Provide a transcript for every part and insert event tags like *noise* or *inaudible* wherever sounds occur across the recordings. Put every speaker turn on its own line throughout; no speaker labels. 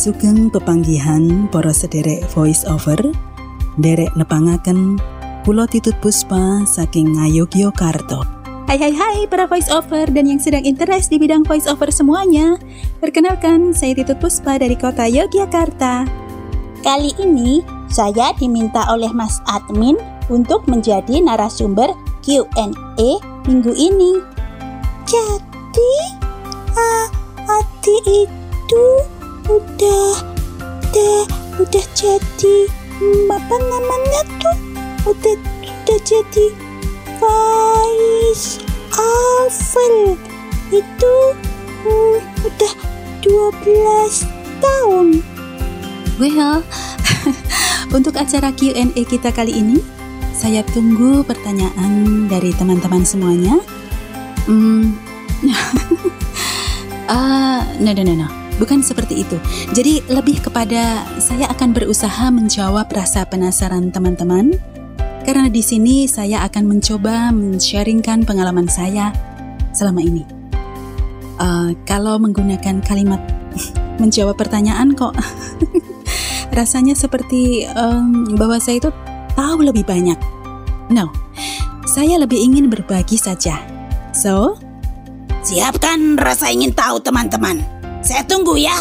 Sugeng pepanggihan para sederek voice over derek nepangaken Pulo Titut Puspa saking Ngayogyakarta.
Hai hai hai para voice over dan yang sedang interest di bidang voice over semuanya. Perkenalkan, saya Titut Puspa dari kota Yogyakarta.
Kali ini saya diminta oleh Mas Admin untuk menjadi narasumber Q&A minggu ini. Jadi, uh, Ati itu udah, udah, udah jadi apa namanya tuh? Udah, udah jadi Vice Alvel itu hmm, udah 12 tahun.
Well, *laughs* untuk acara Q&A kita kali ini, saya tunggu pertanyaan dari teman-teman semuanya. Hmm, uh, *laughs* no, no, no, no. Bukan seperti itu. Jadi lebih kepada saya akan berusaha menjawab rasa penasaran teman-teman karena di sini saya akan mencoba men-sharingkan pengalaman saya selama ini. Uh, kalau menggunakan kalimat *laughs* menjawab pertanyaan kok *laughs* rasanya seperti um, bahwa saya itu tahu lebih banyak. No, saya lebih ingin berbagi saja. So,
siapkan rasa ingin tahu teman-teman. Saya tunggu ya.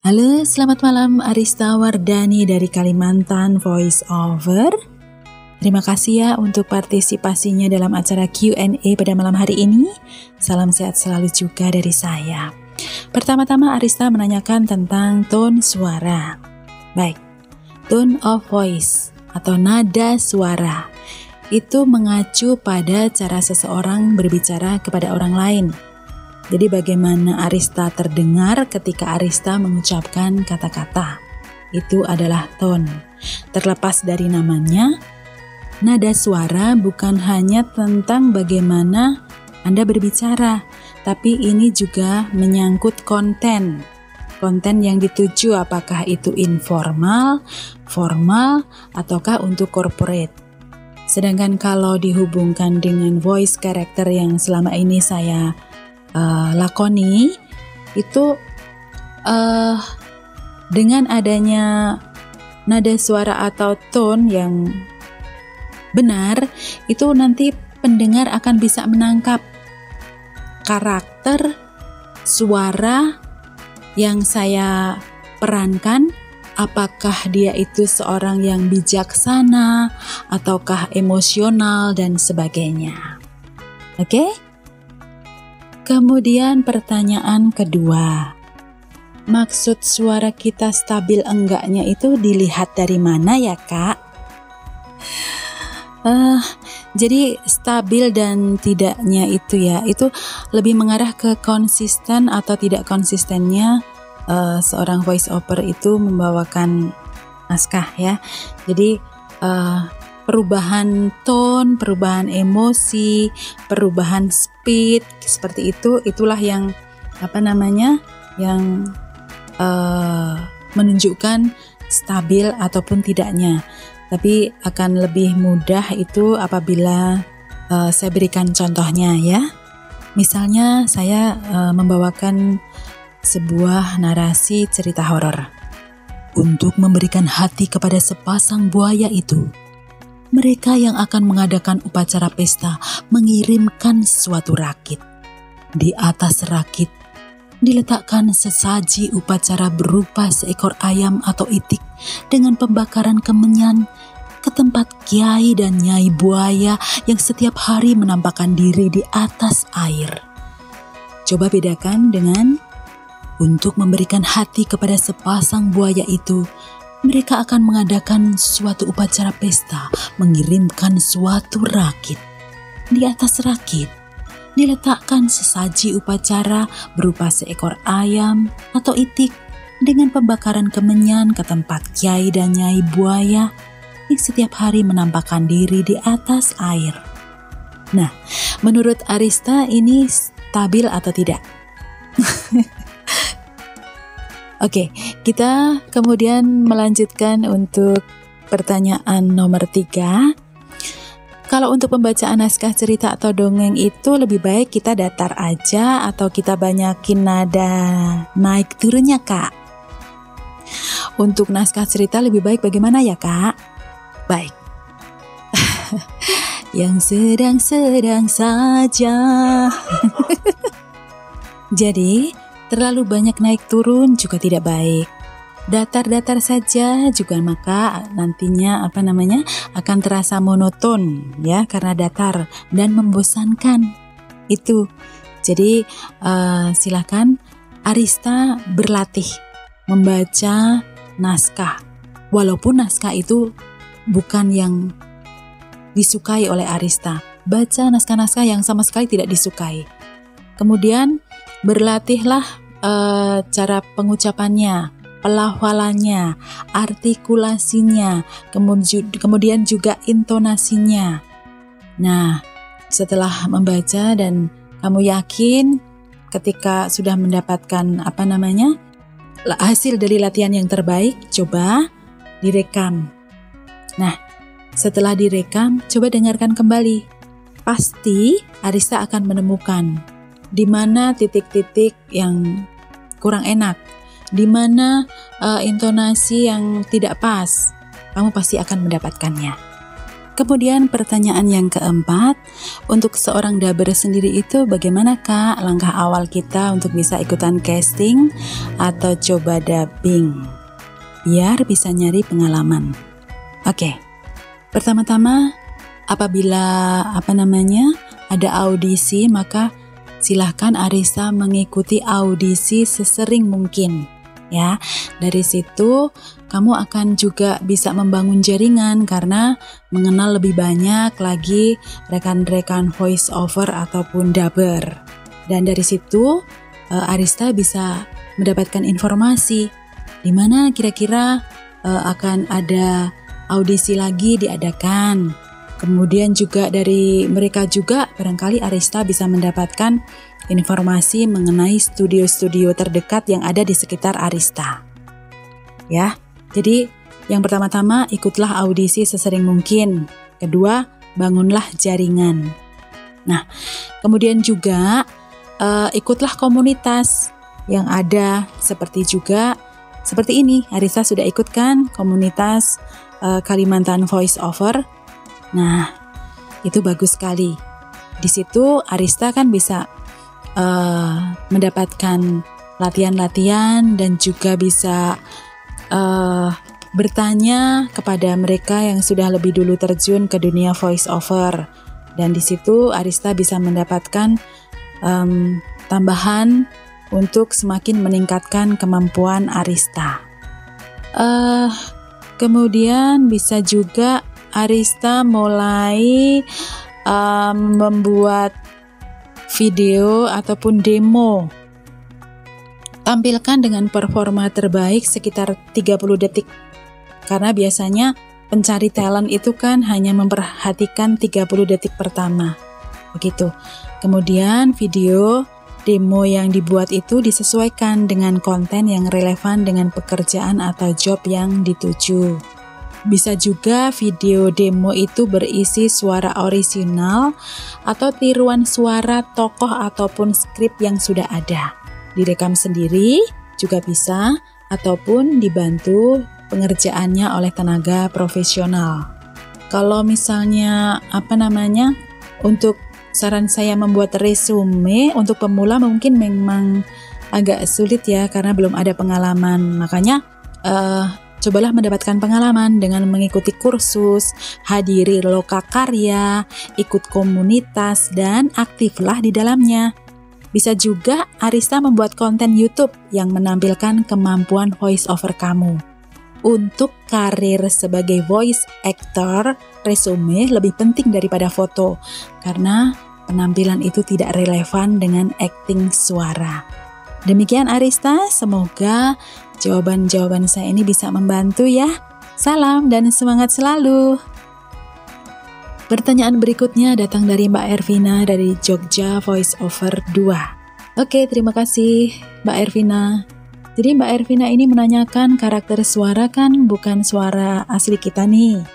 Halo, selamat malam Arista Wardani dari Kalimantan Voice Over. Terima kasih ya untuk partisipasinya dalam acara Q&A pada malam hari ini. Salam sehat selalu juga dari saya. Pertama-tama Arista menanyakan tentang tone suara. Baik, tone of voice atau nada suara itu mengacu pada cara seseorang berbicara kepada orang lain. Jadi bagaimana Arista terdengar ketika Arista mengucapkan kata-kata. Itu adalah tone. Terlepas dari namanya, nada suara bukan hanya tentang bagaimana Anda berbicara, tapi ini juga menyangkut konten. Konten yang dituju apakah itu informal, formal, ataukah untuk corporate. Sedangkan kalau dihubungkan dengan voice character yang selama ini saya uh, lakoni itu uh, dengan adanya nada suara atau tone yang benar itu nanti pendengar akan bisa menangkap karakter suara yang saya perankan apakah dia itu seorang yang bijaksana ataukah emosional dan sebagainya. Oke? Okay? Kemudian pertanyaan kedua. Maksud suara kita stabil enggaknya itu dilihat dari mana ya kak? Uh, jadi stabil dan tidaknya itu ya, itu lebih mengarah ke konsisten atau tidak konsistennya uh, seorang voice over itu membawakan naskah ya. Jadi uh, perubahan tone, perubahan emosi, perubahan speed seperti itu itulah yang apa namanya yang uh, menunjukkan stabil ataupun tidaknya. Tapi akan lebih mudah itu apabila uh, saya berikan contohnya ya. Misalnya saya uh, membawakan sebuah narasi cerita horor. Untuk memberikan hati kepada sepasang buaya itu, mereka yang akan mengadakan upacara pesta mengirimkan suatu rakit. Di atas rakit diletakkan sesaji upacara berupa seekor ayam atau itik dengan pembakaran kemenyan ke tempat kiai dan nyai buaya yang setiap hari menampakkan diri di atas air. Coba bedakan dengan untuk memberikan hati kepada sepasang buaya itu mereka akan mengadakan suatu upacara pesta, mengirimkan suatu rakit. Di atas rakit diletakkan sesaji upacara berupa seekor ayam atau itik dengan pembakaran kemenyan ke tempat kiai dan nyai buaya yang setiap hari menampakkan diri di atas air. Nah, menurut Arista ini stabil atau tidak? *laughs* Oke, kita kemudian melanjutkan untuk pertanyaan nomor tiga. Kalau untuk pembacaan naskah cerita atau dongeng itu lebih baik kita datar aja atau kita banyakin nada naik turunnya kak? Untuk naskah cerita lebih baik bagaimana ya kak? Baik. *laughs* Yang sedang-sedang saja. *laughs* Jadi, terlalu banyak naik turun juga tidak baik datar-datar saja juga maka nantinya apa namanya akan terasa monoton ya karena datar dan membosankan itu jadi uh, silakan Arista berlatih membaca naskah walaupun naskah itu bukan yang disukai oleh Arista baca naskah-naskah yang sama sekali tidak disukai kemudian berlatihlah uh, cara pengucapannya pelafalannya, artikulasinya, kemudian juga intonasinya. Nah, setelah membaca dan kamu yakin ketika sudah mendapatkan apa namanya hasil dari latihan yang terbaik, coba direkam. Nah, setelah direkam, coba dengarkan kembali. Pasti Arista akan menemukan di mana titik-titik yang kurang enak di mana uh, intonasi yang tidak pas, kamu pasti akan mendapatkannya. Kemudian pertanyaan yang keempat, untuk seorang daber sendiri itu bagaimana kak langkah awal kita untuk bisa ikutan casting atau coba dubbing? Biar bisa nyari pengalaman. Oke, pertama-tama apabila apa namanya ada audisi maka silahkan Arisa mengikuti audisi sesering mungkin ya. Dari situ kamu akan juga bisa membangun jaringan karena mengenal lebih banyak lagi rekan-rekan voice over ataupun dubber. Dan dari situ uh, Arista bisa mendapatkan informasi di mana kira-kira uh, akan ada audisi lagi diadakan. Kemudian juga dari mereka juga barangkali Arista bisa mendapatkan informasi mengenai studio-studio terdekat yang ada di sekitar Arista. Ya, jadi yang pertama-tama ikutlah audisi sesering mungkin. Kedua, bangunlah jaringan. Nah, kemudian juga uh, ikutlah komunitas yang ada seperti juga seperti ini. Arista sudah ikutkan komunitas uh, Kalimantan Voice Over. Nah, itu bagus sekali. Di situ Arista kan bisa uh, mendapatkan latihan-latihan dan juga bisa uh, bertanya kepada mereka yang sudah lebih dulu terjun ke dunia voice over dan di situ Arista bisa mendapatkan um, tambahan untuk semakin meningkatkan kemampuan Arista. Uh, kemudian bisa juga Arista mulai um, membuat video ataupun demo. Tampilkan dengan performa terbaik sekitar 30 detik. Karena biasanya pencari talent itu kan hanya memperhatikan 30 detik pertama. Begitu. Kemudian video demo yang dibuat itu disesuaikan dengan konten yang relevan dengan pekerjaan atau job yang dituju. Bisa juga video demo itu berisi suara orisinal atau tiruan suara tokoh ataupun skrip yang sudah ada. Direkam sendiri juga bisa ataupun dibantu pengerjaannya oleh tenaga profesional. Kalau misalnya apa namanya untuk saran saya membuat resume untuk pemula mungkin memang agak sulit ya karena belum ada pengalaman. Makanya uh, Cobalah mendapatkan pengalaman dengan mengikuti kursus, hadiri loka karya, ikut komunitas, dan aktiflah di dalamnya. Bisa juga Arista membuat konten YouTube yang menampilkan kemampuan voice over kamu. Untuk karir sebagai voice actor, resume lebih penting daripada foto karena penampilan itu tidak relevan dengan acting suara. Demikian Arista, semoga Jawaban-jawaban saya ini bisa membantu ya. Salam dan semangat selalu. Pertanyaan berikutnya datang dari Mbak Ervina dari Jogja Voice Over 2. Oke, terima kasih Mbak Ervina. Jadi Mbak Ervina ini menanyakan karakter suara kan bukan suara asli kita nih.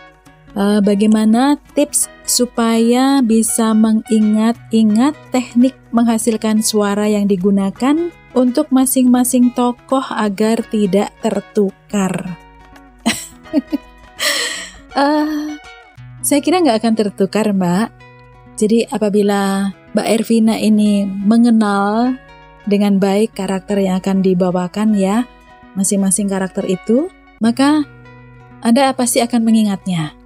Uh, bagaimana tips supaya bisa mengingat-ingat teknik menghasilkan suara yang digunakan untuk masing-masing tokoh agar tidak tertukar? uh, *laughs* saya kira nggak akan tertukar, Mbak. Jadi apabila Mbak Ervina ini mengenal dengan baik karakter yang akan dibawakan ya, masing-masing karakter itu, maka Anda pasti akan mengingatnya.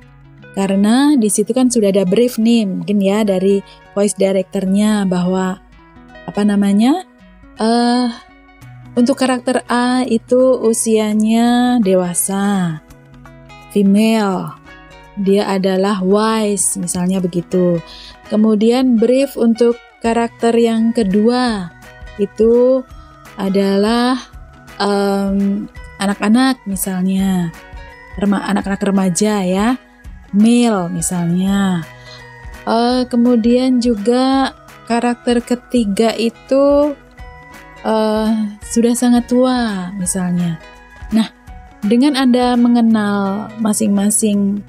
Karena di situ kan sudah ada brief nih, mungkin ya dari voice directornya bahwa apa namanya, uh, untuk karakter A itu usianya dewasa, female, dia adalah wise, misalnya begitu. Kemudian brief untuk karakter yang kedua, itu adalah anak-anak um, misalnya anak-anak remaja ya male misalnya uh, kemudian juga karakter ketiga itu uh, sudah sangat tua misalnya nah dengan anda mengenal masing-masing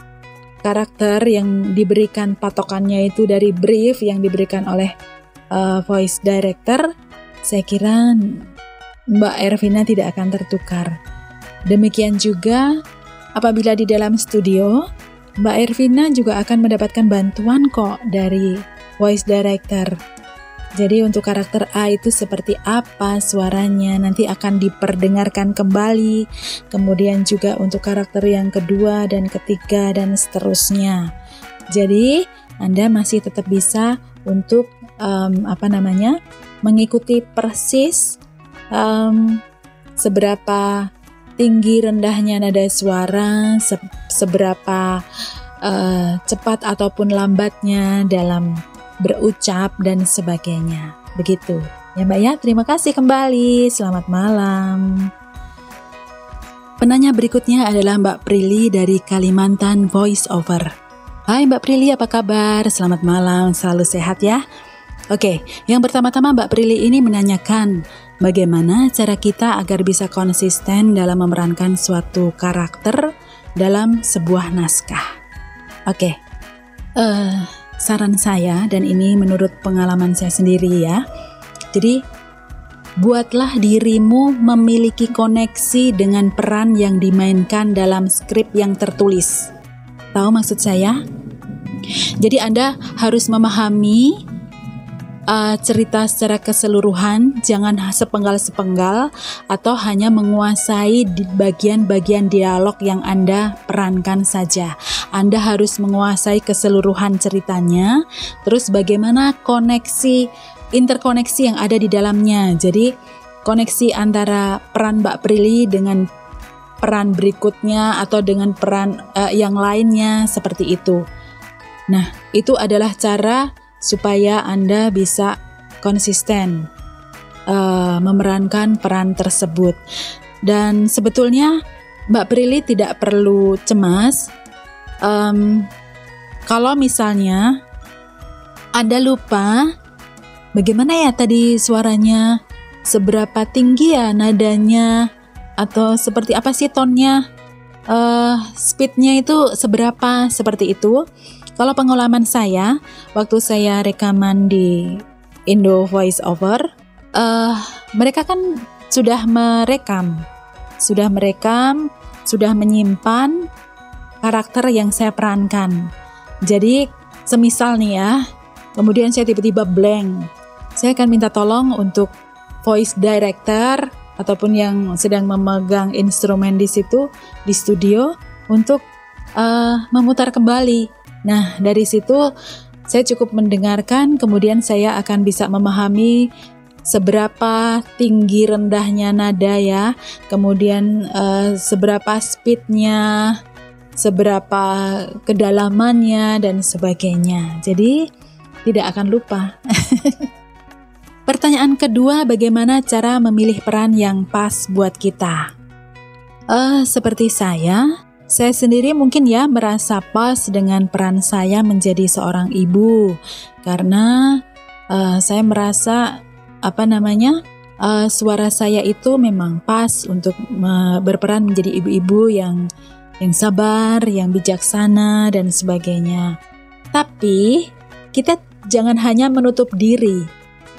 karakter yang diberikan patokannya itu dari brief yang diberikan oleh uh, voice director saya kira Mbak Ervina tidak akan tertukar. Demikian juga apabila di dalam studio, Mbak Ervina juga akan mendapatkan bantuan kok dari voice director. Jadi untuk karakter A itu seperti apa suaranya nanti akan diperdengarkan kembali. Kemudian juga untuk karakter yang kedua dan ketiga dan seterusnya. Jadi Anda masih tetap bisa untuk um, apa namanya mengikuti persis um, seberapa tinggi rendahnya nada suara, se seberapa uh, cepat ataupun lambatnya dalam berucap dan sebagainya. Begitu. Ya Mbak ya, terima kasih kembali. Selamat malam. Penanya berikutnya adalah Mbak Prilly dari Kalimantan Voice Over. Hai Mbak Prilly, apa kabar? Selamat malam, selalu sehat ya. Oke, yang pertama-tama Mbak Prilly ini menanyakan bagaimana cara kita agar bisa konsisten dalam memerankan suatu karakter dalam sebuah naskah. Oke, uh, saran saya dan ini menurut pengalaman saya sendiri ya. Jadi buatlah dirimu memiliki koneksi dengan peran yang dimainkan dalam skrip yang tertulis. Tahu maksud saya? Jadi Anda harus memahami uh, cerita secara keseluruhan, jangan sepenggal-sepenggal atau hanya menguasai bagian-bagian dialog yang Anda perankan saja. Anda harus menguasai keseluruhan ceritanya, terus bagaimana koneksi interkoneksi yang ada di dalamnya. Jadi koneksi antara peran Mbak Prilly dengan peran berikutnya atau dengan peran uh, yang lainnya seperti itu. Nah, itu adalah cara supaya Anda bisa konsisten uh, memerankan peran tersebut. Dan sebetulnya Mbak Prilly tidak perlu cemas. Um, kalau misalnya Anda lupa bagaimana ya tadi suaranya, seberapa tinggi ya nadanya, atau seperti apa sih tonnya, uh, speednya itu seberapa? Seperti itu. Kalau pengalaman saya, waktu saya rekaman di Indo Voice Over, uh, mereka kan sudah merekam, sudah merekam, sudah menyimpan karakter yang saya perankan. Jadi, semisal nih ya, kemudian saya tiba-tiba blank, saya akan minta tolong untuk voice director ataupun yang sedang memegang instrumen di situ di studio untuk uh, memutar kembali Nah, dari situ saya cukup mendengarkan, kemudian saya akan bisa memahami seberapa tinggi rendahnya nada ya, kemudian uh, seberapa speednya, seberapa kedalamannya dan sebagainya. Jadi tidak akan lupa. *laughs* Pertanyaan kedua, bagaimana cara memilih peran yang pas buat kita? Uh, seperti saya, saya sendiri mungkin ya merasa pas dengan peran saya menjadi seorang ibu karena uh, saya merasa apa namanya uh, suara saya itu memang pas untuk uh, berperan menjadi ibu-ibu yang yang sabar, yang bijaksana dan sebagainya. Tapi kita jangan hanya menutup diri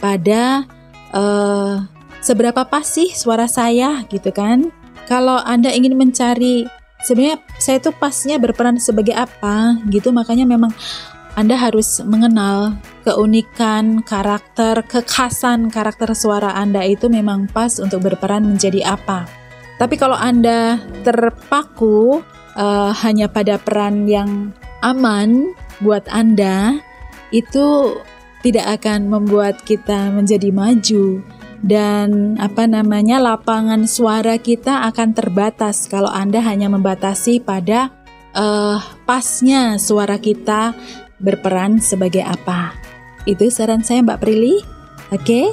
pada uh, seberapa pas sih suara saya gitu kan. Kalau Anda ingin mencari sebenarnya saya itu pasnya berperan sebagai apa gitu makanya memang anda harus mengenal keunikan karakter, kekhasan karakter suara Anda itu memang pas untuk berperan menjadi apa. Tapi kalau Anda terpaku uh, hanya pada peran yang aman buat Anda, itu tidak akan membuat kita menjadi maju dan apa namanya lapangan suara kita akan terbatas kalau Anda hanya membatasi pada uh, pasnya suara kita berperan sebagai apa. Itu saran saya Mbak Prilly. Oke,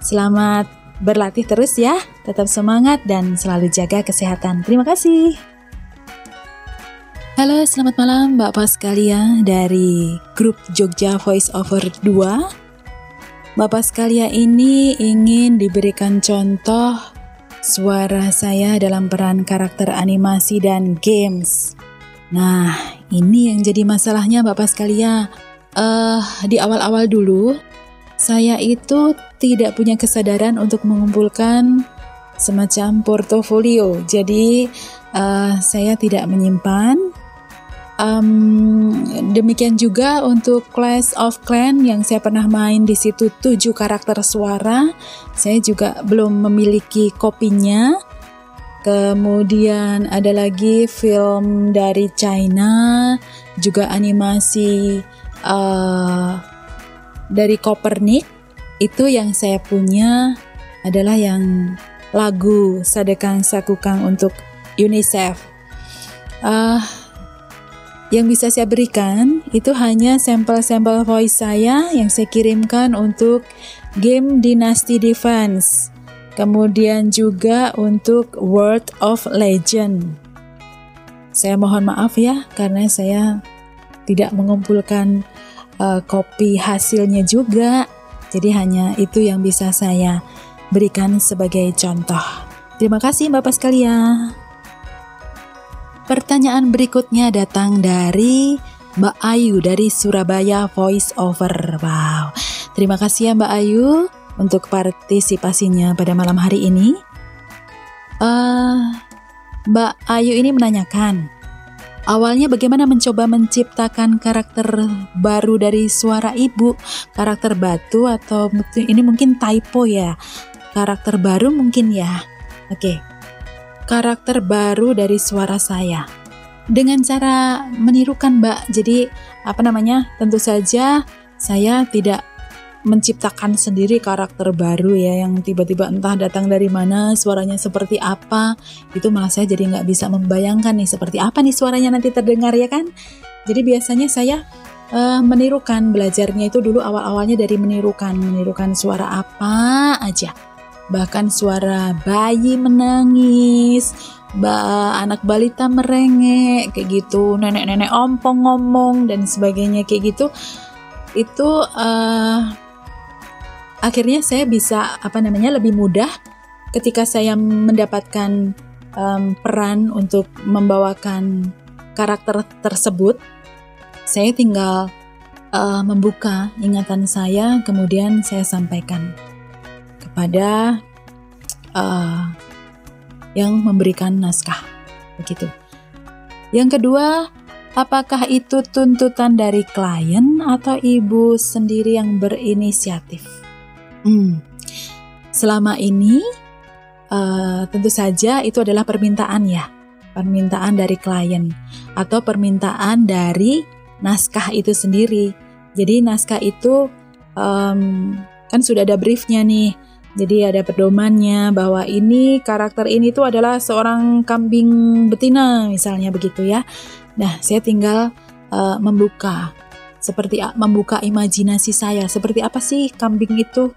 selamat berlatih terus ya. Tetap semangat dan selalu jaga kesehatan. Terima kasih. Halo, selamat malam Mbak Paskalia dari grup Jogja Voice Over 2. Bapak sekalian ini ingin diberikan contoh suara saya dalam peran karakter animasi dan games. Nah, ini yang jadi masalahnya Bapak sekalian. Uh, di awal-awal dulu, saya itu tidak punya kesadaran untuk mengumpulkan semacam portofolio. Jadi, uh, saya tidak menyimpan. Um, demikian juga untuk Clash of Clan yang saya pernah main di situ tujuh karakter suara, saya juga belum memiliki kopinya. Kemudian ada lagi film dari China, juga animasi uh, dari Kopernik. Itu yang saya punya adalah yang lagu Sadekang Sakukang untuk UNICEF. Uh, yang bisa saya berikan itu hanya sampel-sampel voice saya yang saya kirimkan untuk game Dynasty Defense Kemudian juga untuk World of Legend. Saya mohon maaf ya karena saya tidak mengumpulkan uh, kopi hasilnya juga. Jadi hanya itu yang bisa saya berikan sebagai contoh. Terima kasih Bapak sekalian. Pertanyaan berikutnya datang dari Mbak Ayu dari Surabaya Voice Over. Wow. Terima kasih ya Mbak Ayu untuk partisipasinya pada malam hari ini. Uh, Mbak Ayu ini menanyakan, awalnya bagaimana mencoba menciptakan karakter baru dari suara ibu, karakter batu atau ini mungkin typo ya, karakter baru mungkin ya. Oke, okay. Karakter baru dari suara saya. Dengan cara menirukan Mbak. Jadi apa namanya? Tentu saja saya tidak menciptakan sendiri karakter baru ya yang tiba-tiba entah datang dari mana suaranya seperti apa. Itu malah saya jadi nggak bisa membayangkan nih seperti apa nih suaranya nanti terdengar ya kan? Jadi biasanya saya uh, menirukan belajarnya itu dulu awal-awalnya dari menirukan. Menirukan suara apa aja bahkan suara bayi menangis. Ba anak balita merengek kayak gitu. Nenek-nenek ompong ngomong dan sebagainya kayak gitu. Itu uh, akhirnya saya bisa apa namanya lebih mudah ketika saya mendapatkan um, peran untuk membawakan karakter tersebut. Saya tinggal uh, membuka ingatan saya, kemudian saya sampaikan kepada uh, yang memberikan naskah, begitu. Yang kedua, apakah itu tuntutan dari klien atau ibu sendiri yang berinisiatif? Hmm. Selama ini uh, tentu saja itu adalah permintaan ya, permintaan dari klien atau permintaan dari naskah itu sendiri. Jadi naskah itu um, kan sudah ada briefnya nih. Jadi ada pedomannya bahwa ini karakter ini tuh adalah seorang kambing betina misalnya begitu ya. Nah, saya tinggal uh, membuka seperti membuka imajinasi saya. Seperti apa sih kambing itu?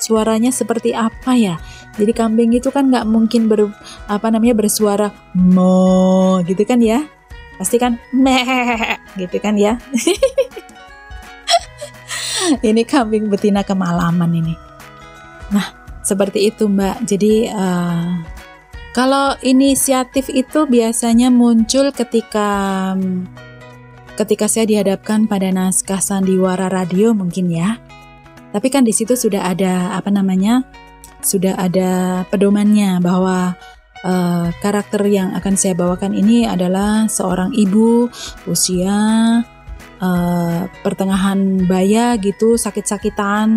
suaranya seperti apa ya jadi kambing itu kan nggak mungkin ber apa namanya bersuara mo gitu kan ya pasti kan meh gitu kan ya *laughs* ini kambing betina kemalaman ini Nah, seperti itu Mbak. Jadi uh, kalau inisiatif itu biasanya muncul ketika ketika saya dihadapkan pada naskah sandiwara radio mungkin ya. Tapi kan di situ sudah ada apa namanya? Sudah ada pedomannya bahwa uh, karakter yang akan saya bawakan ini adalah seorang ibu usia uh, pertengahan baya gitu, sakit-sakitan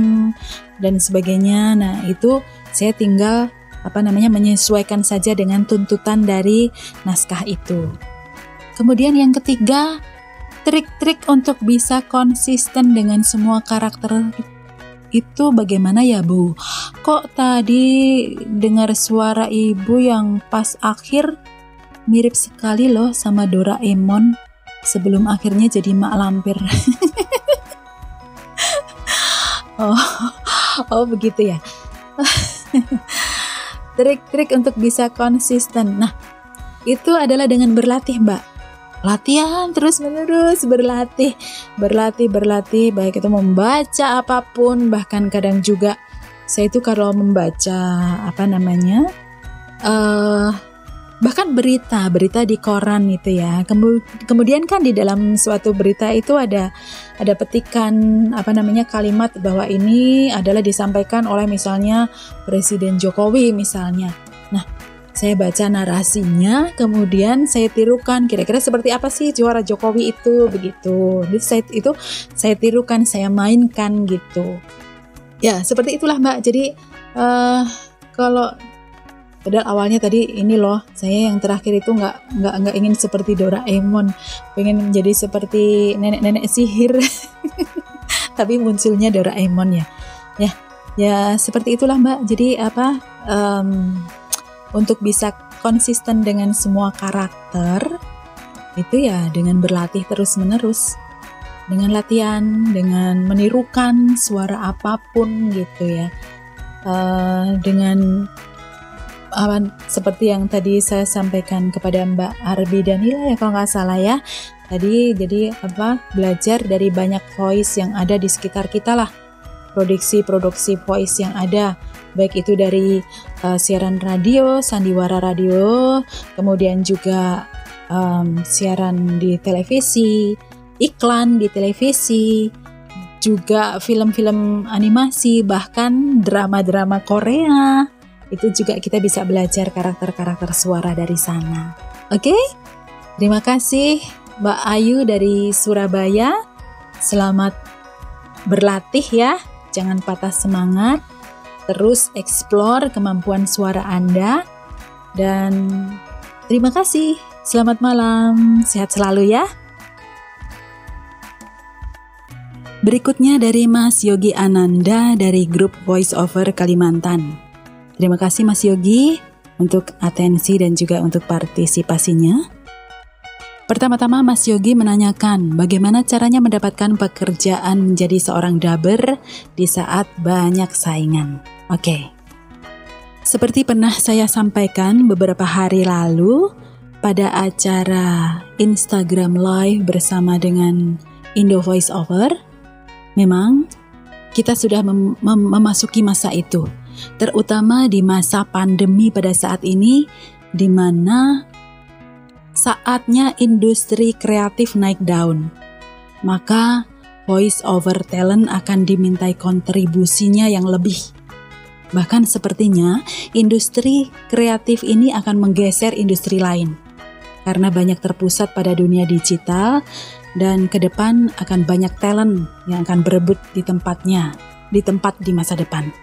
dan sebagainya. Nah, itu saya tinggal apa namanya menyesuaikan saja dengan tuntutan dari naskah itu. Kemudian yang ketiga, trik-trik untuk bisa konsisten dengan semua karakter itu bagaimana ya Bu? Kok tadi dengar suara ibu yang pas akhir mirip sekali loh sama Doraemon sebelum akhirnya jadi mak lampir. *laughs* oh, oh begitu ya. *laughs* Trik-trik untuk bisa konsisten. Nah, itu adalah dengan berlatih, Mbak latihan terus menerus berlatih berlatih berlatih baik itu membaca apa pun bahkan kadang juga saya itu kalau membaca apa namanya uh, bahkan berita berita di koran itu ya kemudian kan di dalam suatu berita itu ada ada petikan apa namanya kalimat bahwa ini adalah disampaikan oleh misalnya Presiden Jokowi misalnya nah saya baca narasinya, kemudian saya tirukan kira-kira seperti apa sih juara Jokowi itu begitu. Jadi saya itu saya tirukan, saya mainkan gitu. Ya seperti itulah Mbak. Jadi uh, kalau padahal awalnya tadi ini loh, saya yang terakhir itu nggak nggak nggak ingin seperti Doraemon, pengen menjadi seperti nenek-nenek sihir. *laughs* Tapi munculnya Doraemon ya, ya ya seperti itulah Mbak. Jadi apa? Um, untuk bisa konsisten dengan semua karakter itu ya dengan berlatih terus-menerus dengan latihan dengan menirukan suara apa pun gitu ya uh, dengan uh, seperti yang tadi saya sampaikan kepada Mbak Arbi Danila ya kalau nggak salah ya tadi jadi apa belajar dari banyak voice yang ada di sekitar kita lah produksi-produksi voice yang ada baik itu dari uh, siaran radio, sandiwara radio, kemudian juga um, siaran di televisi, iklan di televisi, juga film-film animasi, bahkan drama-drama Korea. Itu juga kita bisa belajar karakter-karakter suara dari sana. Oke? Okay? Terima kasih Mbak Ayu dari Surabaya. Selamat berlatih ya. Jangan patah semangat terus explore kemampuan suara Anda. Dan terima kasih. Selamat malam. Sehat selalu ya. Berikutnya dari Mas Yogi Ananda dari grup Voice Over Kalimantan. Terima kasih Mas Yogi untuk atensi dan juga untuk partisipasinya. Pertama-tama Mas Yogi menanyakan bagaimana caranya mendapatkan pekerjaan menjadi seorang daber di saat banyak saingan. Oke. Seperti pernah saya sampaikan beberapa hari lalu pada acara Instagram Live bersama dengan Indo Voice Over, memang kita sudah mem mem memasuki masa itu, terutama di masa pandemi pada saat ini, di mana saatnya industri kreatif naik daun. Maka voice over talent akan dimintai kontribusinya yang lebih Bahkan sepertinya industri kreatif ini akan menggeser industri lain karena banyak terpusat pada dunia digital dan ke depan akan banyak talent yang akan berebut di tempatnya, di tempat di masa depan.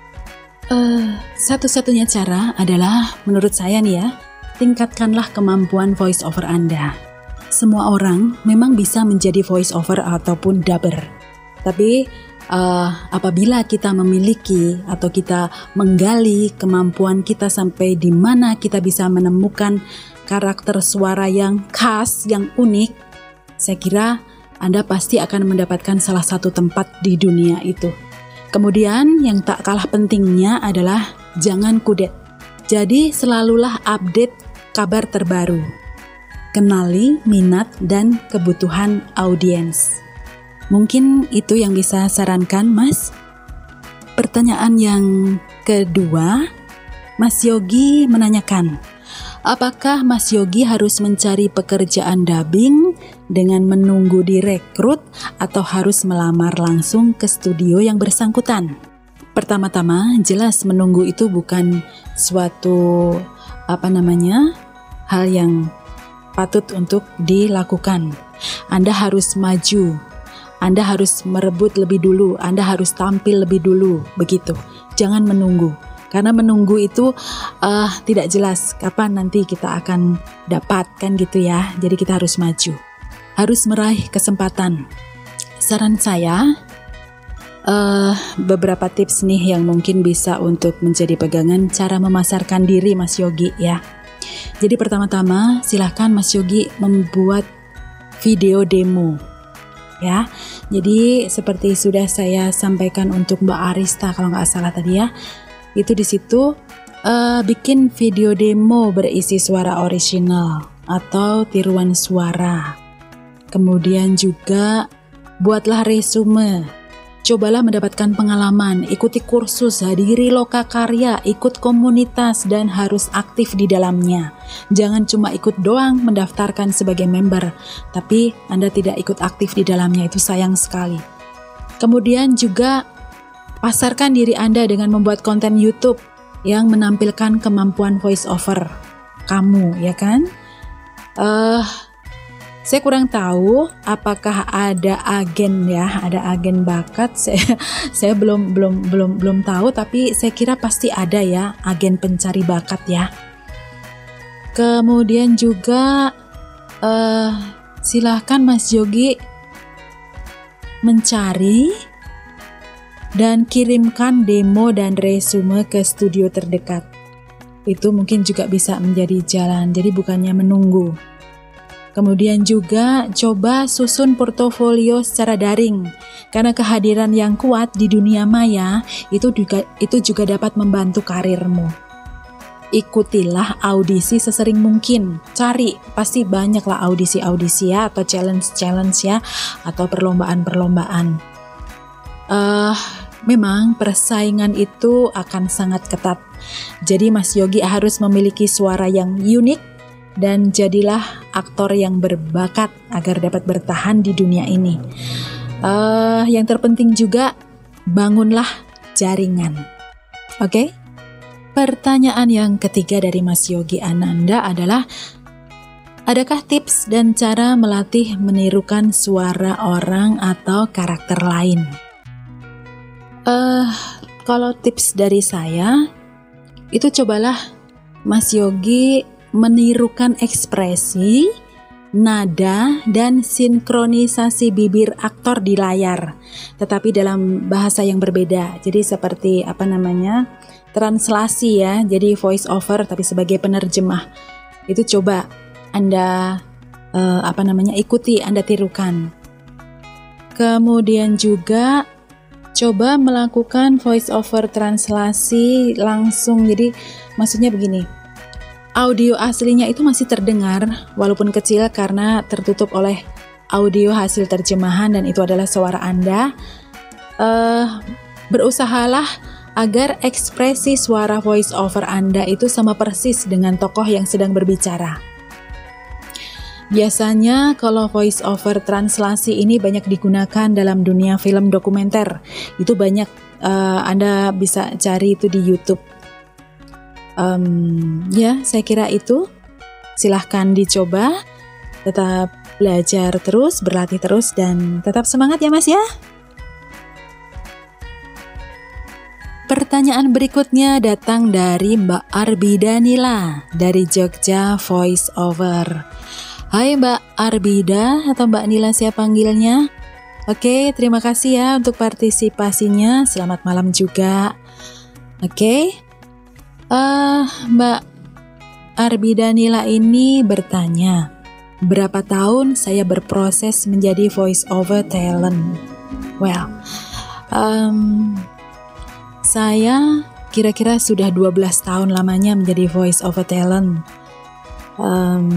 Uh, satu-satunya cara adalah menurut saya nih ya, tingkatkanlah kemampuan voice over Anda. Semua orang memang bisa menjadi voice over ataupun dubber. Tapi uh, apabila kita memiliki atau kita menggali kemampuan kita sampai di mana kita bisa menemukan karakter suara yang khas, yang unik, saya kira Anda pasti akan mendapatkan salah satu tempat di dunia itu. Kemudian yang tak kalah pentingnya adalah jangan kudet. Jadi selalulah update kabar terbaru. Kenali minat dan kebutuhan audiens. Mungkin itu yang bisa sarankan, Mas. Pertanyaan yang kedua, Mas Yogi menanyakan, apakah Mas Yogi harus mencari pekerjaan dubbing dengan menunggu direkrut atau harus melamar langsung ke studio yang bersangkutan? Pertama-tama, jelas menunggu itu bukan suatu apa namanya? hal yang patut untuk dilakukan. Anda harus maju. Anda harus merebut lebih dulu, Anda harus tampil lebih dulu, begitu. Jangan menunggu. Karena menunggu itu uh, tidak jelas kapan nanti kita akan dapatkan gitu ya. Jadi kita harus maju. Harus meraih kesempatan. Saran saya uh, beberapa tips nih yang mungkin bisa untuk menjadi pegangan cara memasarkan diri Mas Yogi ya. Jadi pertama-tama silahkan Mas Yogi membuat video demo ya. Jadi seperti sudah saya sampaikan untuk Mbak Arista kalau nggak salah tadi ya itu di situ uh, bikin video demo berisi suara original atau tiruan suara. Kemudian juga buatlah resume. Cobalah mendapatkan pengalaman, ikuti kursus, hadiri loka karya, ikut komunitas dan harus aktif di dalamnya. Jangan cuma ikut doang mendaftarkan sebagai member, tapi Anda tidak ikut aktif di dalamnya itu sayang sekali. Kemudian juga Pasarkan diri Anda dengan membuat konten YouTube yang menampilkan kemampuan voice over kamu, ya kan? Uh, saya kurang tahu apakah ada agen ya, ada agen bakat. *laughs* Saya saya belum belum belum belum tahu, tapi saya kira pasti ada ya agen pencari bakat ya. Kemudian juga uh, silahkan Mas Yogi mencari dan kirimkan demo dan resume ke studio terdekat. Itu mungkin juga bisa menjadi jalan, jadi bukannya menunggu. Kemudian juga coba susun portofolio secara daring karena kehadiran yang kuat di dunia maya itu juga itu juga dapat membantu karirmu. Ikutilah audisi sesering mungkin. Cari pasti banyaklah audisi-audisi ya atau challenge-challenge ya atau perlombaan-perlombaan. Uh, Memang persaingan itu akan sangat ketat. Jadi Mas Yogi harus memiliki suara yang unik dan jadilah aktor yang berbakat agar dapat bertahan di dunia ini. Uh, yang terpenting juga bangunlah jaringan. Oke? Okay? Pertanyaan yang ketiga dari Mas Yogi Ananda adalah Adakah tips dan cara melatih menirukan suara orang atau karakter lain? Uh, kalau tips dari saya, itu cobalah Mas Yogi menirukan ekspresi, nada, dan sinkronisasi bibir aktor di layar, tetapi dalam bahasa yang berbeda. Jadi seperti apa namanya translasi ya, jadi voice over tapi sebagai penerjemah. Itu coba Anda uh, apa namanya ikuti, Anda tirukan. Kemudian juga coba melakukan voice over translasi langsung. Jadi maksudnya begini. Audio aslinya itu masih terdengar walaupun kecil karena tertutup oleh audio hasil terjemahan dan itu adalah suara Anda. Uh, berusahalah agar ekspresi suara voice over Anda itu sama persis dengan tokoh yang sedang berbicara. Biasanya kalau voice over translasi ini banyak digunakan dalam dunia film dokumenter. Itu banyak uh, Anda bisa cari itu di YouTube. Um, ya, saya kira itu. Silahkan dicoba. Tetap belajar terus, berlatih terus, dan tetap semangat ya Mas ya. Pertanyaan berikutnya datang dari Mbak Arbi Danila dari Jogja Voice Over. Hai Mbak Arbida atau Mbak Nila siapa panggilnya. Oke, terima kasih ya untuk partisipasinya. Selamat malam juga. Oke. Uh, Mbak Arbida Nila ini bertanya, berapa tahun saya berproses menjadi voice over talent? Well, um, saya kira-kira sudah 12 tahun lamanya menjadi voice over talent Um,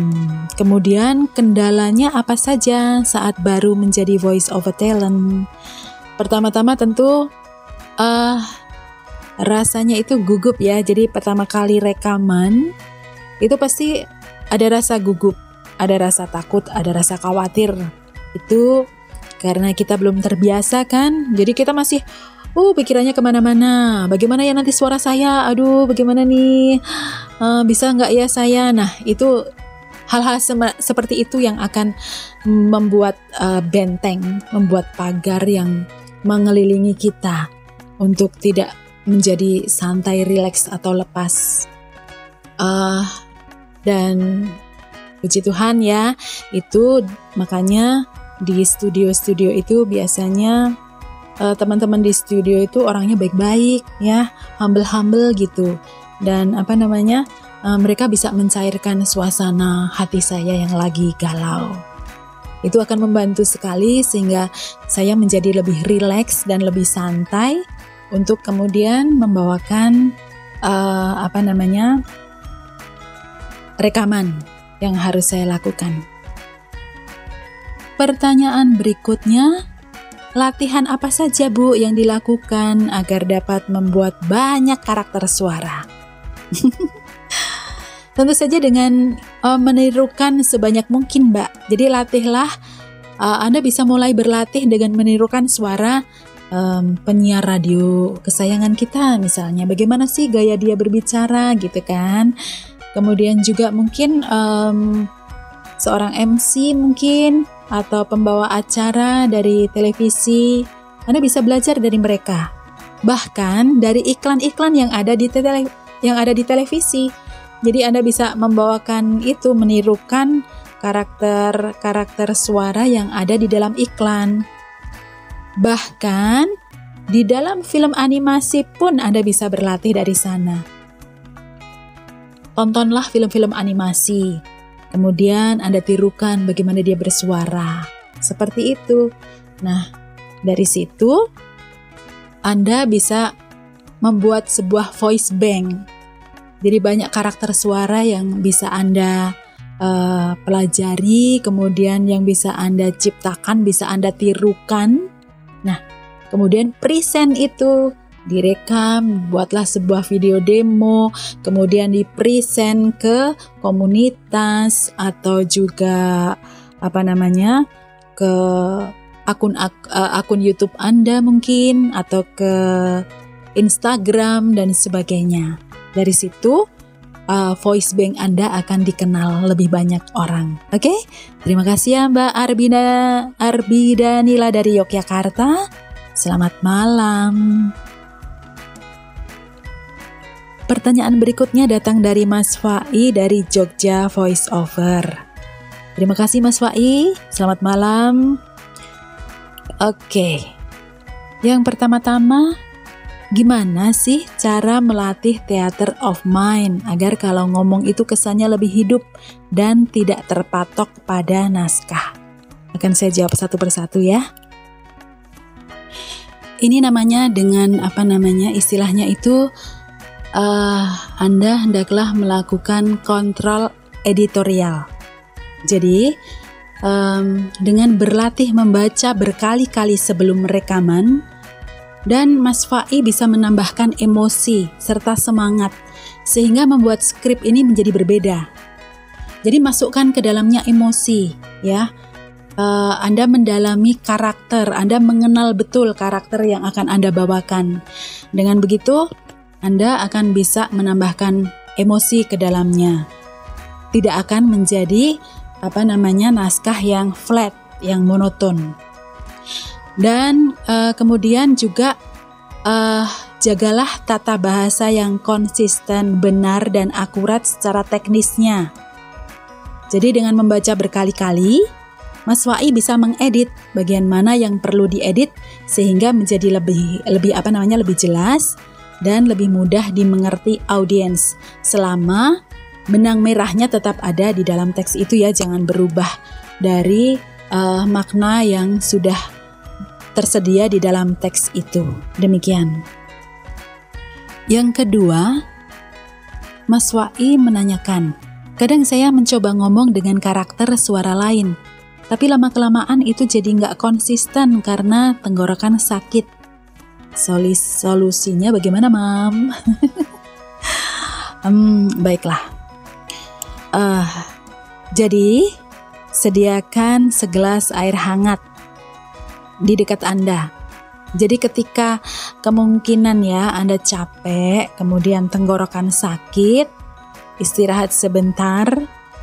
kemudian kendalanya apa saja saat baru menjadi voice over talent? Pertama-tama tentu uh, rasanya itu gugup ya. Jadi pertama kali rekaman itu pasti ada rasa gugup, ada rasa takut, ada rasa khawatir. Itu karena kita belum terbiasa kan. Jadi kita masih uh pikirannya ke mana-mana. Bagaimana ya nanti suara saya? Aduh, bagaimana nih? Uh, bisa nggak ya saya? Nah, itu hal-hal seperti itu yang akan membuat uh, benteng, membuat pagar yang mengelilingi kita untuk tidak menjadi santai, rileks atau lepas. Uh, dan puji Tuhan ya, itu makanya di studio-studio itu biasanya uh, teman-teman di studio itu orangnya baik-baik ya, humble-humble gitu. Dan apa namanya? Uh, mereka bisa mencairkan suasana hati saya yang lagi galau. Itu akan membantu sekali sehingga saya menjadi lebih rileks dan lebih santai untuk kemudian membawakan uh, apa namanya rekaman yang harus saya lakukan. Pertanyaan berikutnya, Latihan apa saja Bu yang dilakukan agar dapat membuat banyak karakter suara? *laughs* Tentu saja dengan uh, menirukan sebanyak mungkin Mbak. Jadi latihlah, uh, Anda bisa mulai berlatih dengan menirukan suara um, penyiar radio kesayangan kita misalnya. Bagaimana sih gaya dia berbicara gitu kan? Kemudian juga mungkin um, seorang MC mungkin atau pembawa acara dari televisi, Anda bisa belajar dari mereka. Bahkan dari iklan-iklan yang ada di tele yang ada di televisi. Jadi Anda bisa membawakan itu menirukan karakter-karakter suara yang ada di dalam iklan. Bahkan di dalam film animasi pun Anda bisa berlatih dari sana. Tontonlah film-film animasi Kemudian Anda tirukan bagaimana dia bersuara. Seperti itu. Nah, dari situ Anda bisa membuat sebuah voice bank. Jadi banyak karakter suara yang bisa Anda uh, pelajari, kemudian yang bisa Anda ciptakan, bisa Anda tirukan. Nah, kemudian present itu direkam, buatlah sebuah video demo, kemudian di-present ke komunitas atau juga apa namanya? ke akun ak, eh, akun YouTube Anda mungkin atau ke Instagram dan sebagainya. Dari situ uh, voice bank Anda akan dikenal lebih banyak orang. Oke? Okay? Terima kasih ya Mbak Arbina Arbida Nila dari Yogyakarta. Selamat malam. Pertanyaan berikutnya datang dari Mas Fai dari Jogja Voice Over. Terima kasih Mas Fai, selamat malam. Oke, yang pertama-tama, gimana sih cara melatih theater of mind agar kalau ngomong itu kesannya lebih hidup dan tidak terpatok pada naskah? Akan saya jawab satu persatu ya. Ini namanya dengan apa namanya istilahnya itu uh, Anda hendaklah melakukan kontrol editorial. Jadi, um, dengan berlatih membaca berkali-kali sebelum rekaman, dan Mas Fai bisa menambahkan emosi serta semangat, sehingga membuat skrip ini menjadi berbeda. Jadi masukkan ke dalamnya emosi, ya. Uh, anda mendalami karakter, Anda mengenal betul karakter yang akan Anda bawakan. Dengan begitu, anda akan bisa menambahkan emosi ke dalamnya. Tidak akan menjadi apa namanya naskah yang flat, yang monoton. Dan uh, kemudian juga uh, jagalah tata bahasa yang konsisten, benar dan akurat secara teknisnya. Jadi dengan membaca berkali-kali, Mas Wai bisa mengedit bagian mana yang perlu diedit sehingga menjadi lebih lebih apa namanya lebih jelas dan lebih mudah dimengerti audiens. Selama benang merahnya tetap ada di dalam teks itu ya jangan berubah dari uh, makna yang sudah tersedia di dalam teks itu. Demikian. Yang kedua Mas Wai menanyakan kadang saya mencoba ngomong dengan karakter suara lain tapi lama-kelamaan itu jadi nggak konsisten karena tenggorokan sakit Solis solusinya bagaimana, Mam? *laughs* hmm, baiklah. Uh, jadi, sediakan segelas air hangat di dekat Anda. Jadi ketika kemungkinan ya Anda capek, kemudian tenggorokan sakit, istirahat sebentar,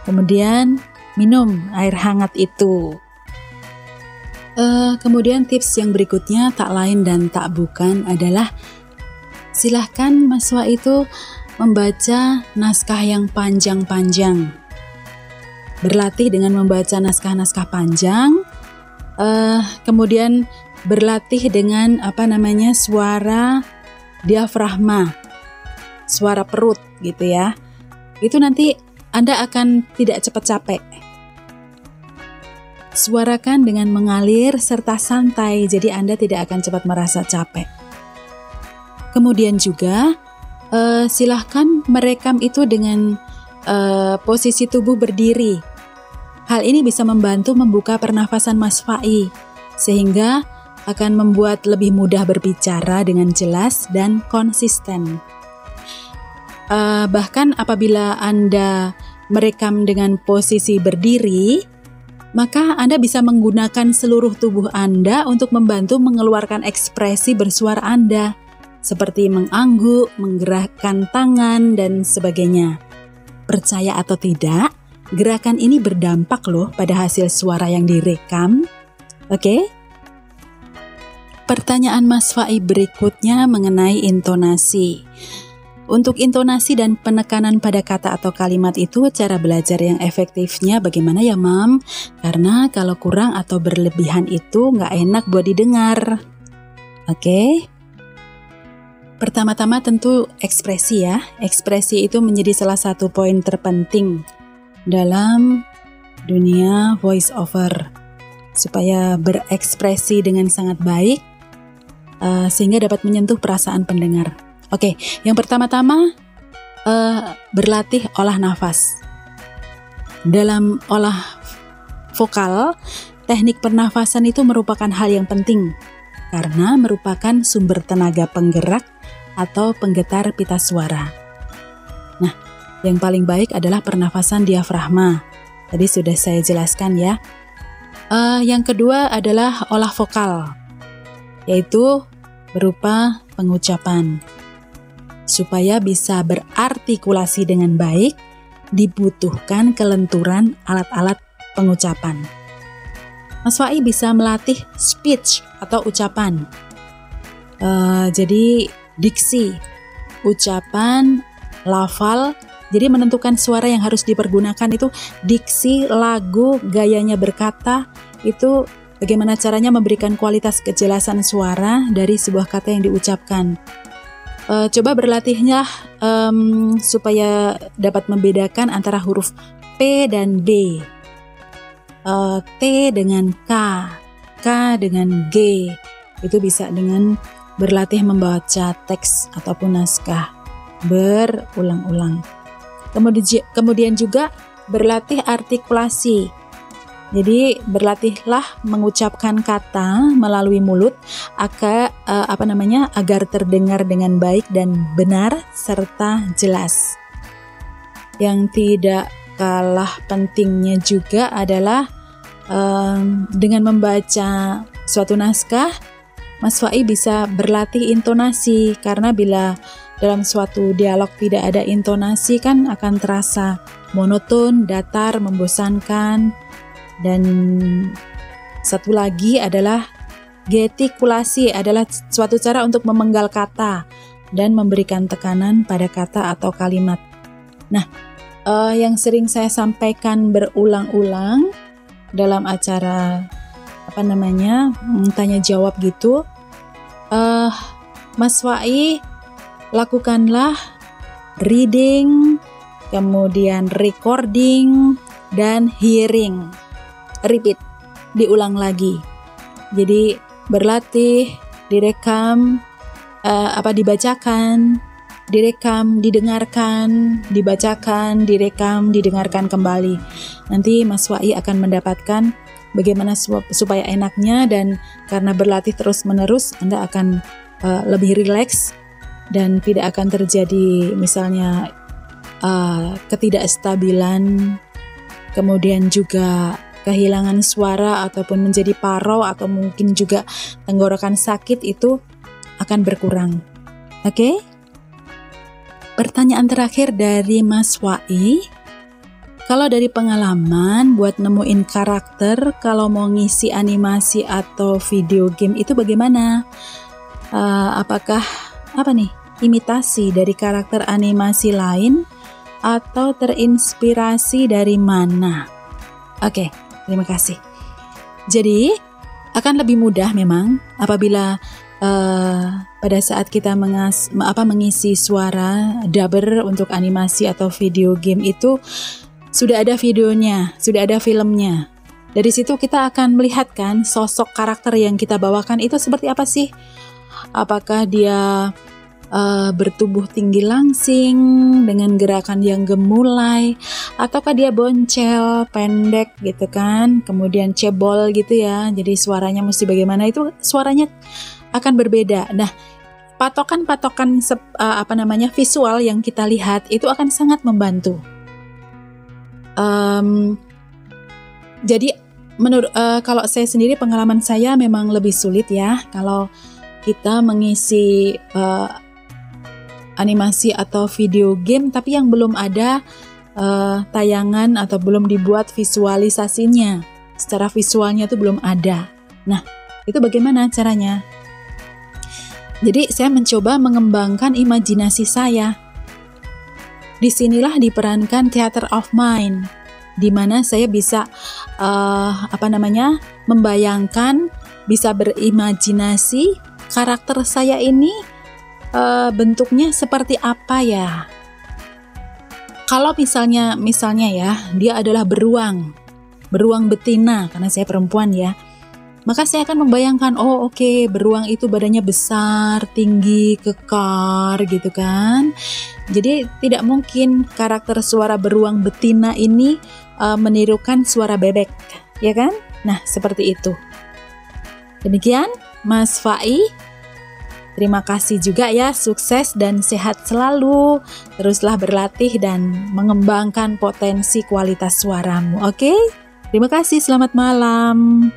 kemudian minum air hangat itu. Uh, kemudian tips yang berikutnya tak lain dan tak bukan adalah silahkan mahasiswa itu membaca naskah yang panjang-panjang. Berlatih dengan membaca naskah-naskah panjang, uh, kemudian berlatih dengan apa namanya suara diafragma, suara perut gitu ya. Itu nanti Anda akan tidak cepat capek Suarakan dengan mengalir serta santai, jadi Anda tidak akan cepat merasa capek. Kemudian juga, uh, silahkan merekam itu dengan uh, posisi tubuh berdiri. Hal ini bisa membantu membuka pernafasan Mas Fai, sehingga akan membuat lebih mudah berbicara dengan jelas dan konsisten. Uh, bahkan apabila Anda merekam dengan posisi berdiri, maka Anda bisa menggunakan seluruh tubuh Anda untuk membantu mengeluarkan ekspresi bersuara Anda, seperti mengangguk, menggerakkan tangan, dan sebagainya. Percaya atau tidak, gerakan ini berdampak loh pada hasil suara yang direkam. Oke? Okay? Pertanyaan Mas Fai berikutnya mengenai intonasi. Untuk intonasi dan penekanan pada kata atau kalimat itu cara belajar yang efektifnya bagaimana ya mam? Karena kalau kurang atau berlebihan itu nggak enak buat didengar. Oke? Okay? Pertama-tama tentu ekspresi ya. Ekspresi itu menjadi salah satu poin terpenting dalam dunia voice over supaya berekspresi dengan sangat baik uh, sehingga dapat menyentuh perasaan pendengar. Oke, yang pertama-tama uh, berlatih olah nafas. Dalam olah vokal, teknik pernafasan itu merupakan hal yang penting karena merupakan sumber tenaga penggerak atau penggetar pita suara. Nah, yang paling baik adalah pernafasan diafragma. Tadi sudah saya jelaskan ya. Uh, yang kedua adalah olah vokal, yaitu berupa pengucapan supaya bisa berartikulasi dengan baik, dibutuhkan kelenturan alat-alat pengucapan. Mas Fai bisa melatih speech atau ucapan. Uh, jadi diksi, ucapan, lafal. Jadi menentukan suara yang harus dipergunakan itu diksi, lagu, gayanya berkata itu bagaimana caranya memberikan kualitas kejelasan suara dari sebuah kata yang diucapkan uh, coba berlatihnya um, supaya dapat membedakan antara huruf P dan B, uh, T dengan K, K dengan G. Itu bisa dengan berlatih membaca teks ataupun naskah berulang-ulang. Kemudian juga berlatih artikulasi jadi berlatihlah mengucapkan kata melalui mulut agar uh, apa namanya agar terdengar dengan baik dan benar serta jelas. Yang tidak kalah pentingnya juga adalah um, dengan membaca suatu naskah, Mas Fai bisa berlatih intonasi karena bila dalam suatu dialog tidak ada intonasi kan akan terasa monoton, datar, membosankan dan satu lagi adalah getikulasi adalah suatu cara untuk memenggal kata dan memberikan tekanan pada kata atau kalimat. Nah, uh, yang sering saya sampaikan berulang-ulang dalam acara apa namanya hmm, tanya jawab gitu, uh, Mas Wai lakukanlah reading, kemudian recording dan hearing repeat, diulang lagi. Jadi berlatih, direkam, uh, apa dibacakan, direkam, didengarkan, dibacakan, direkam, didengarkan kembali. Nanti Mas Wai akan mendapatkan bagaimana supaya enaknya dan karena berlatih terus-menerus Anda akan uh, lebih rileks dan tidak akan terjadi misalnya uh, ketidakstabilan, kemudian juga kehilangan suara ataupun menjadi parau atau mungkin juga tenggorokan sakit itu akan berkurang. Oke? Okay? Pertanyaan terakhir dari Mas Wai. Kalau dari pengalaman buat nemuin karakter kalau mau ngisi animasi atau video game itu bagaimana? Uh, apakah apa nih? Imitasi dari karakter animasi lain atau terinspirasi dari mana? Oke, okay, terima kasih. Jadi, akan lebih mudah memang apabila uh, pada saat kita mengas, apa, mengisi suara dubber untuk animasi atau video game itu sudah ada videonya, sudah ada filmnya. Dari situ kita akan melihat kan sosok karakter yang kita bawakan itu seperti apa sih? Apakah dia uh, bertubuh tinggi langsing dengan gerakan yang gemulai ataukah dia boncel pendek gitu kan kemudian cebol gitu ya jadi suaranya mesti bagaimana itu suaranya akan berbeda. Nah, patokan-patokan uh, apa namanya visual yang kita lihat itu akan sangat membantu. Um, jadi menurut uh, kalau saya sendiri pengalaman saya memang lebih sulit ya kalau kita mengisi uh, animasi atau video game tapi yang belum ada uh, tayangan atau belum dibuat visualisasinya secara visualnya itu belum ada. Nah, itu bagaimana caranya? Jadi saya mencoba mengembangkan imajinasi saya. Di sinilah diperankan theater of mind, di mana saya bisa uh, apa namanya membayangkan, bisa berimajinasi karakter saya ini uh, bentuknya seperti apa ya. Kalau misalnya misalnya ya dia adalah beruang, beruang betina karena saya perempuan ya maka saya akan membayangkan, oh oke, okay, beruang itu badannya besar, tinggi, kekar gitu kan. Jadi tidak mungkin karakter suara beruang betina ini uh, menirukan suara bebek, ya kan? Nah, seperti itu. Demikian Mas Fai. Terima kasih juga ya, sukses dan sehat selalu. Teruslah berlatih dan mengembangkan potensi kualitas suaramu, oke? Okay? Terima kasih, selamat malam.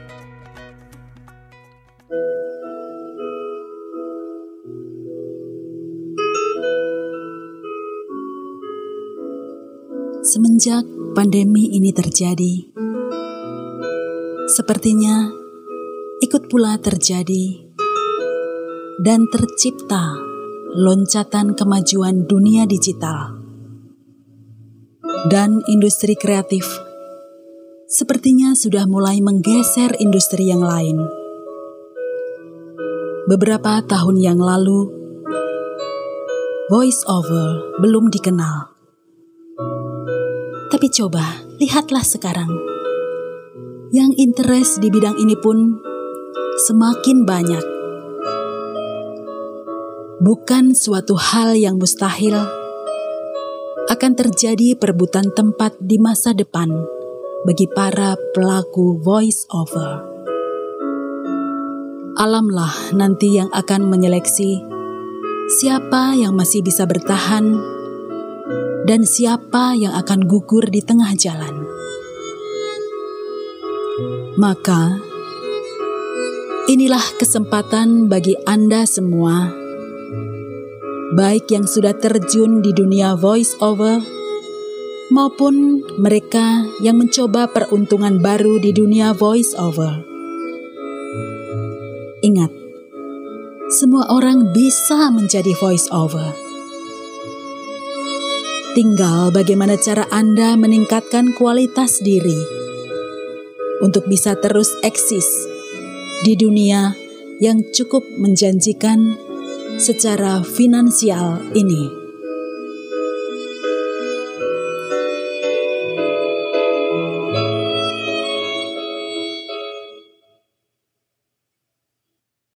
Semenjak pandemi ini terjadi, sepertinya ikut pula terjadi dan tercipta loncatan kemajuan dunia digital dan industri kreatif. Sepertinya sudah mulai menggeser industri yang lain. Beberapa tahun yang lalu, voice over belum dikenal tapi coba, lihatlah sekarang. Yang interest di bidang ini pun semakin banyak. Bukan suatu hal yang mustahil akan terjadi perebutan tempat di masa depan bagi para pelaku voice over. Alamlah nanti yang akan menyeleksi siapa yang masih bisa bertahan dan siapa yang akan gugur di tengah jalan. Maka, inilah kesempatan bagi Anda semua, baik yang sudah terjun di dunia voice over maupun mereka yang mencoba peruntungan baru di dunia voice over. Ingat, semua orang bisa menjadi voice over Tinggal bagaimana cara Anda meningkatkan kualitas diri untuk bisa terus eksis di dunia yang cukup menjanjikan secara finansial ini.